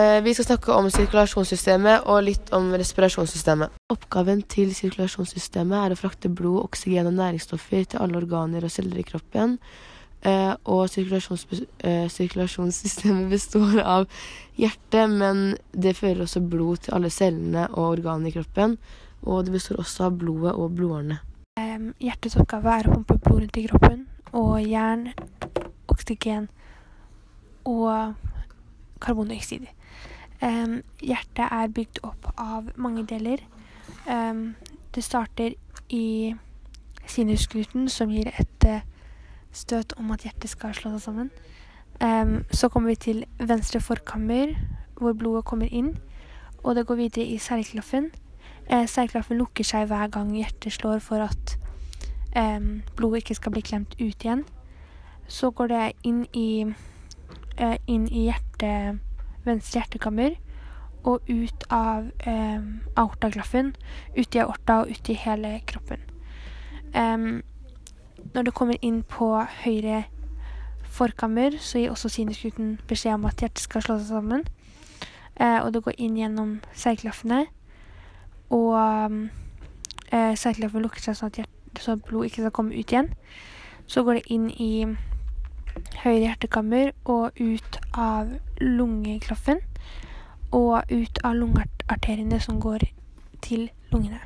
Eh, vi skal snakke om sirkulasjonssystemet og litt om respirasjonssystemet. Oppgaven til sirkulasjonssystemet er å frakte blod, oksygen og næringsstoffer til alle organer og celler i kroppen. Eh, og sirkulasjons, eh, sirkulasjonssystemet består av hjertet, men det fører også blod til alle cellene og organene i kroppen. Og det består også av blodet og blodårene. Hjertets oppgave er å pumpe blod rundt i kroppen, og jern, oksygen og karbondioksid. Um, hjertet er bygd opp av mange deler. Um, det starter i sinusgluten, som gir et uh, støt om at hjertet skal slå seg sammen. Um, så kommer vi til venstre forkammer, hvor blodet kommer inn. Og det går videre i seilklaffen. Uh, seilklaffen lukker seg hver gang hjertet slår for at um, blodet ikke skal bli klemt ut igjen. Så går det inn i, uh, inn i hjerte, venstre hjertekammer og ut av eh, aortaglaffen, ut i aorta og ut i hele kroppen. når det kommer inn på høyre forkammer, så gir også sinusgluten beskjed om at hjertet skal slå seg sammen. Eh, og det går inn gjennom seigklaffene. Og eh, seigklaffen lukker seg sånn at, hjertet, så blod ikke skal komme ut igjen. Så går det inn i høyre hjertekammer og ut av lungeklaffen. Og ut av lungearteriene som går til lungene.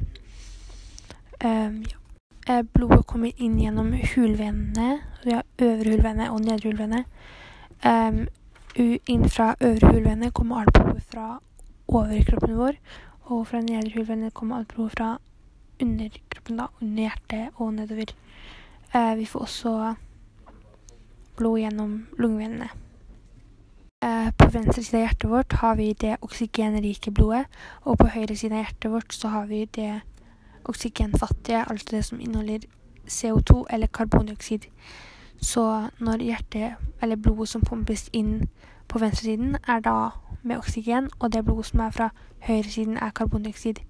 Um, ja. Eh, blodet kommer inn gjennom hulvenene. Vi har øvre hulvene og nedre hulvene. Um, inn fra øvre hulvene kommer alt blodet fra overkroppen vår. Og fra nedre hulvene kommer alt blodet fra underkroppen, da, under hjertet og nedover. Uh, vi får også blod gjennom lungevenene. Eh, på venstre side av hjertet vårt har vi det oksygenrike blodet, og på høyre side av hjertet vårt så har vi det oksygenfattige, altså det som inneholder CO2 eller karbondioksid. Så når hjertet, eller blodet som pumpes inn på venstresiden, er da med oksygen, og det blodet som er fra høyresiden, er karbondioksid.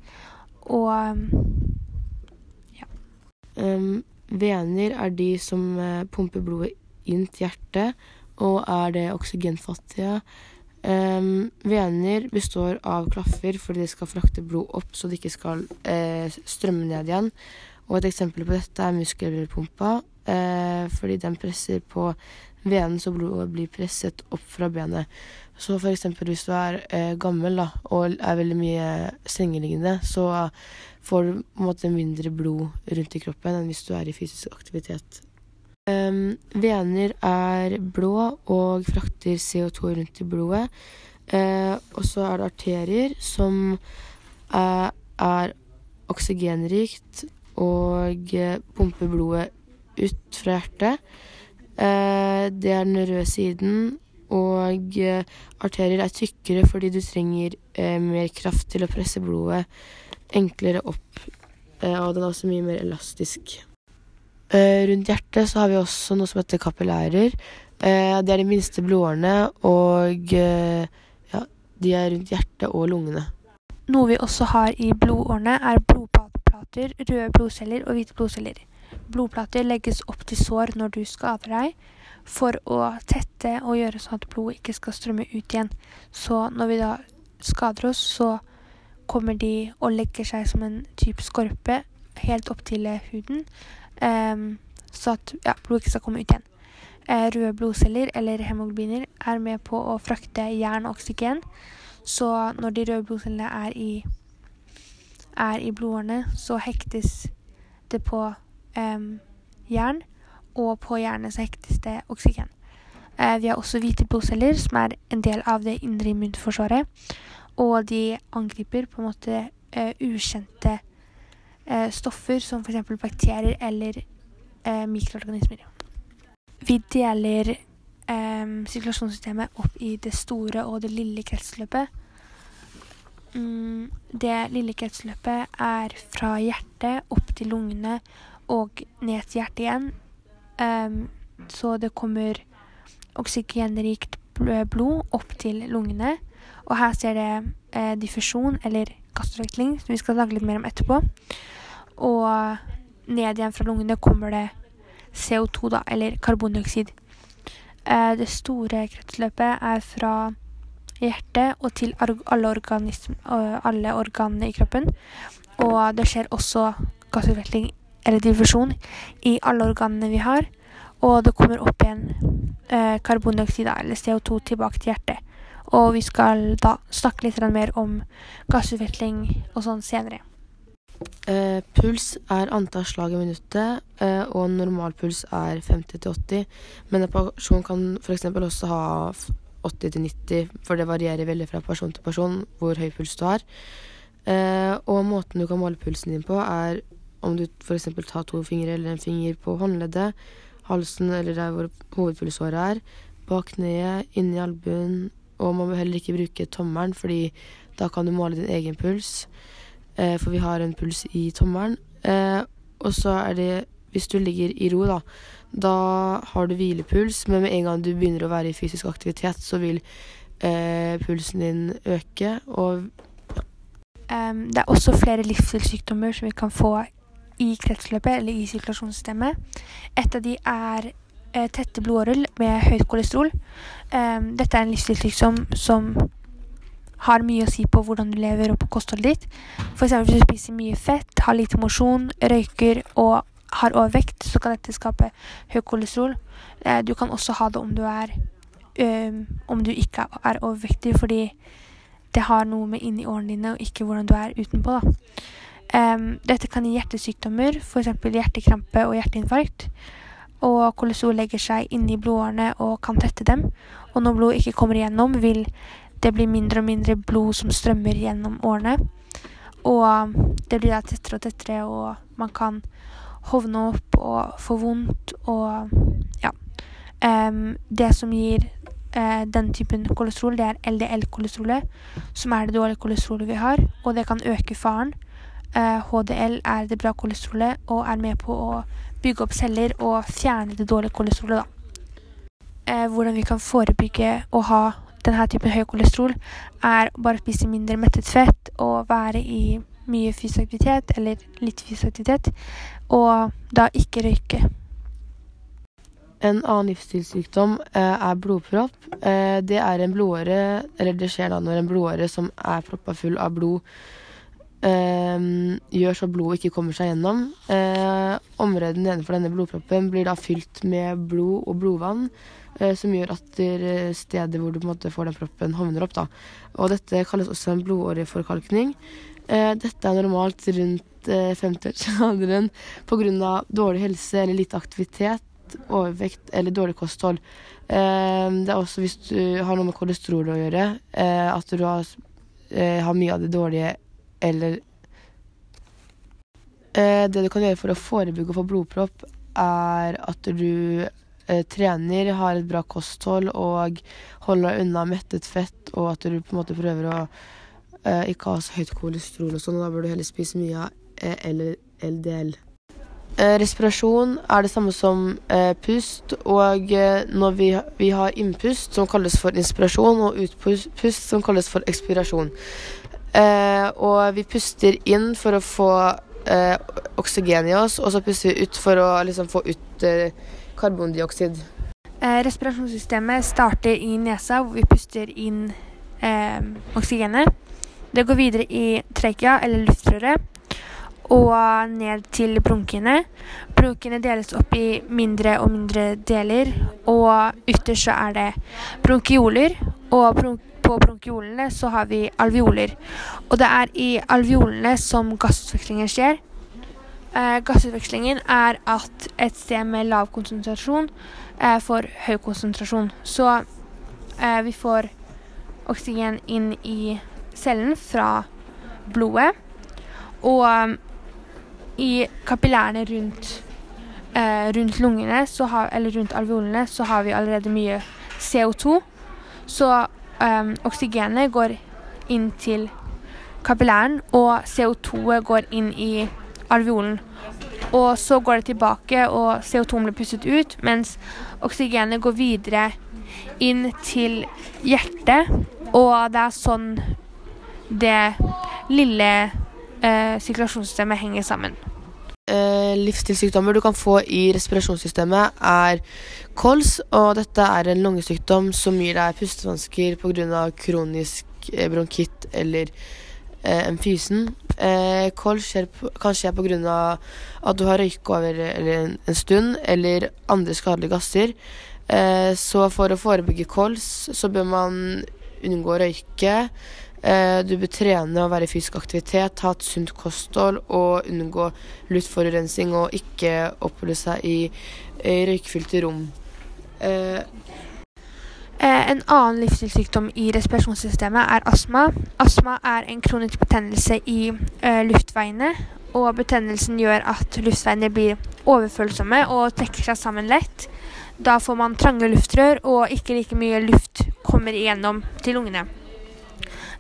Og um, ja. Um, vener er de som uh, pumper blodet inn til hjertet, og er det oksygenfattige. Um, vener består av klaffer fordi de skal frakte blod opp så det ikke skal uh, strømme ned igjen. Og et eksempel på dette er muskelpumpa, uh, fordi den presser på venen så blodet blir presset opp fra benet. Så for eksempel hvis du er uh, gammel da, og er veldig mye sengeliggende, så får du på en måte mindre blod rundt i kroppen enn hvis du er i fysisk aktivitet. Um, vener er blå og frakter CO2 rundt i blodet. Uh, og så er det arterier som er, er oksygenrikt og uh, pumper blodet ut fra hjertet. Uh, det er den røde siden, og uh, arterier er tykkere fordi du trenger mer kraft til å presse blodet enklere opp. Og den er også mye mer elastisk. Eh, rundt hjertet så har vi også noe som heter kapillærer. Eh, det er de minste blodårene, og eh, ja, de er rundt hjertet og lungene. Noe vi også har i blodårene, er blodplater, røde blodceller og hvite blodceller. Blodplater legges opp til sår når du skader deg for å tette og gjøre sånn at blodet ikke skal strømme ut igjen. Så når vi da skader oss, så kommer de og legger seg som en type skorpe helt opp til huden, så at ja, blodet ikke skal komme ut igjen. Eh, røde blodceller, eller hemoglobiner, er med på å frakte jern og oksygen. Så når de røde blodcellene er i, er i blodårene, så hektes det på um, jern og på hjernen så hektes det oksygen. Uh, vi har også hvite blodceller, som er en del av det indre immunforsvaret. Og de angriper på en måte uh, ukjente stoffer, som f.eks. bakterier eller eh, mikroorganismer. Vi deler eh, sirkulasjonssystemet opp i det store og det lille kretsløpet. Mm, det lille kretsløpet er fra hjertet opp til lungene og ned til hjertet igjen Um, så det kommer oksygenrikt blod opp til lungene. Og her ser det eh, diffusjon, eller gassutveksling, som vi skal snakke litt mer om etterpå. Og ned igjen fra lungene kommer det CO2, da, eller karbondioksid. Eh, det store kretsløpet er fra hjertet og til alle, alle organene i kroppen. Og det skjer også gassutveksling eller diffusjon i alle organene vi har. Og det kommer opp igjen eh, karbondioksid eller CO2 tilbake til hjertet. Og vi skal da snakke litt mer om gassutvikling og sånn senere. Eh, puls er antall slag i minuttet, eh, og normalpuls er 50-80. Men en person kan f.eks. også ha 80-90, for det varierer veldig fra person til person hvor høy puls du har. Eh, og måten du kan måle pulsen din på, er om du f.eks. tar to fingre eller en finger på håndleddet, halsen eller der hvor hovedpulsåret er, bak kneet, inni albuen, og man bør heller ikke bruke tommelen, fordi da kan du måle din egen puls. Eh, for vi har en puls i tommelen. Eh, og så er det hvis du ligger i ro, da, da har du hvilepuls, men med en gang du begynner å være i fysisk aktivitet, så vil eh, pulsen din øke, og um, Det er også flere livsstilssykdommer som vi kan få i kretsløpet eller i sirkulasjonssystemet. Et av de er tette blodårer med høyt kolesterol. Um, dette er en livsstilssykdom som har mye å si på hvordan du lever og på kostholdet ditt. F.eks. hvis du spiser mye fett, har lite mosjon, røyker og har overvekt, så kan dette skape høyt kolesterol. Eh, du kan også ha det om du er um, om du ikke er overvektig, fordi det har noe med inni årene dine og ikke hvordan du er utenpå. da. Um, dette kan gi hjertesykdommer, f.eks. hjertekrampe og hjerteinfarkt. Og kolesterol legger seg inni blodårene og kan tette dem. Og når blod ikke kommer igjennom, vil det bli mindre og mindre blod som strømmer gjennom årene. Og det blir da tettere og tettere, og man kan hovne opp og få vondt og ja. Um, det som gir uh, den typen kolesterol, det er LDL-kolesterolet, som er det dårlige kolesterolet vi har, og det kan øke faren. Uh, eh, HDL er det bra kolesterolet og er med på å bygge opp celler og fjerne det dårlige kolesterolet, da. Uh, hvordan vi kan forebygge å ha denne typen høy kolesterol, er bare å spise mindre mettet fett og være i mye fysisk aktivitet, eller litt fysisk aktivitet, og da ikke røyke. En annen livsstilssykdom eh, er blodpropp. Eh, det er en blodåre, eller det skjer da når en blodåre som er proppa full av blod, eh, gjør så blodet ikke kommer seg gjennom. Eh, området nedenfor denne blodproppen blir da fylt med blod og blodvann. Eh, som gjør at stedet hvor du på en måte får den proppen, hovner opp. da. Og Dette kalles også en blodåreforkalkning. Eh, dette er normalt rundt 50-årsalderen eh, pga. dårlig helse eller lite aktivitet, overvekt eller dårlig kosthold. Det er også hvis du har noe med kolesterol å gjøre, at du har mye av det dårlige eller Det du kan gjøre for å forebygge å få blodpropp, er at du Eh, trener, har et bra kosthold og holder unna mettet fett, og at du på en måte prøver å eh, ikke ha så høyt kolesterol og sånn, og da bør du heller spise mye av eh, LDL. Eh, respirasjon er det samme som eh, pust, og eh, når vi, vi, har innpust, som kalles for inspirasjon, og utpust, som kalles for ekspirasjon. og vi puster inn for å få oksygen i oss, og så puster vi ut for å liksom, få ut karbondioksid? Respirasjonssystemet starter i nesa, hvor vi puster inn eh, oksygenet. Det går videre i trekea, eller luftrøret, og ned til bronkiene. Bronkiene deles opp i mindre og mindre deler, og ytterst så er det bronkioler. Og på bronkiolene så har vi alveoler. Og det er i alveolene som gassutvekslingen skjer. Eh, gassutvekslingen er at et sted med lav konsentrasjon eh, får høy konsentrasjon. Så eh, vi får oksygen inn i cellen fra blodet. Og i kapillærene rundt, eh, rundt lungene, har, eller rundt alveolene, så har vi allerede mye CO2. Så eh, oksygenet går inn til kapillæren, og CO2-et går inn i alveolen. Og så går det tilbake, og CO2 blir pustet ut, mens oksygenet går videre inn til hjertet. Og det er sånn det lille eh, sirkulasjonssystemet henger sammen. eh, livsstilssykdommer du kan få i respirasjonssystemet, er kols, og dette er en lungesykdom som gir deg pustevansker pga. kronisk eh, bronkitt eller eh, emfysen. Eh, kols skjer kan skje pga. at du har røyka over en, en, stund, eller andre skadelige gasser. Eh, så for å forebygge kols, så bør man unngå å røyke. Eh, du bør trene og være i fysisk aktivitet, ha et sunt kosthold og unngå luftforurensning og ikke oppholde seg i, i røykfylte rom. Eh, eh, en annen livsstilssykdom i respirasjonssystemet er astma. Astma er en kronisk betennelse i eh, luftveiene. Og betennelsen gjør at luftveiene blir overfølsomme og trekker seg sammen lett. Da får man trange luftrør, og ikke like mye luft kommer igjennom til lungene.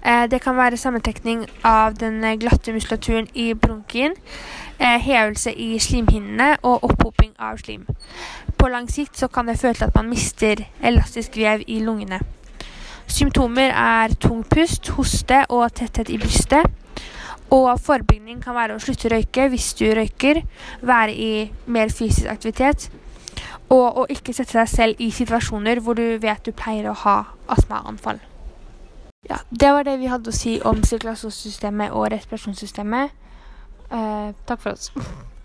Eh, det kan være sammentrekning av den glatte muskulaturen i bronkien, eh, hevelse i slimhinnene og opphoping av slim. På lang sikt kan det føre til at man mister elastisk vev i lungene. Symptomer er tung pust, hoste og tetthet i brystet. Og forebygging kan være å slutte å røyke hvis du røyker, være i mer fysisk aktivitet, og å ikke sette deg selv i situasjoner hvor du vet du pleier å ha astmaanfall. Ja, det var det vi hadde å si om sirkulasjonssystemet og respirasjonssystemet. Eh, takk for oss.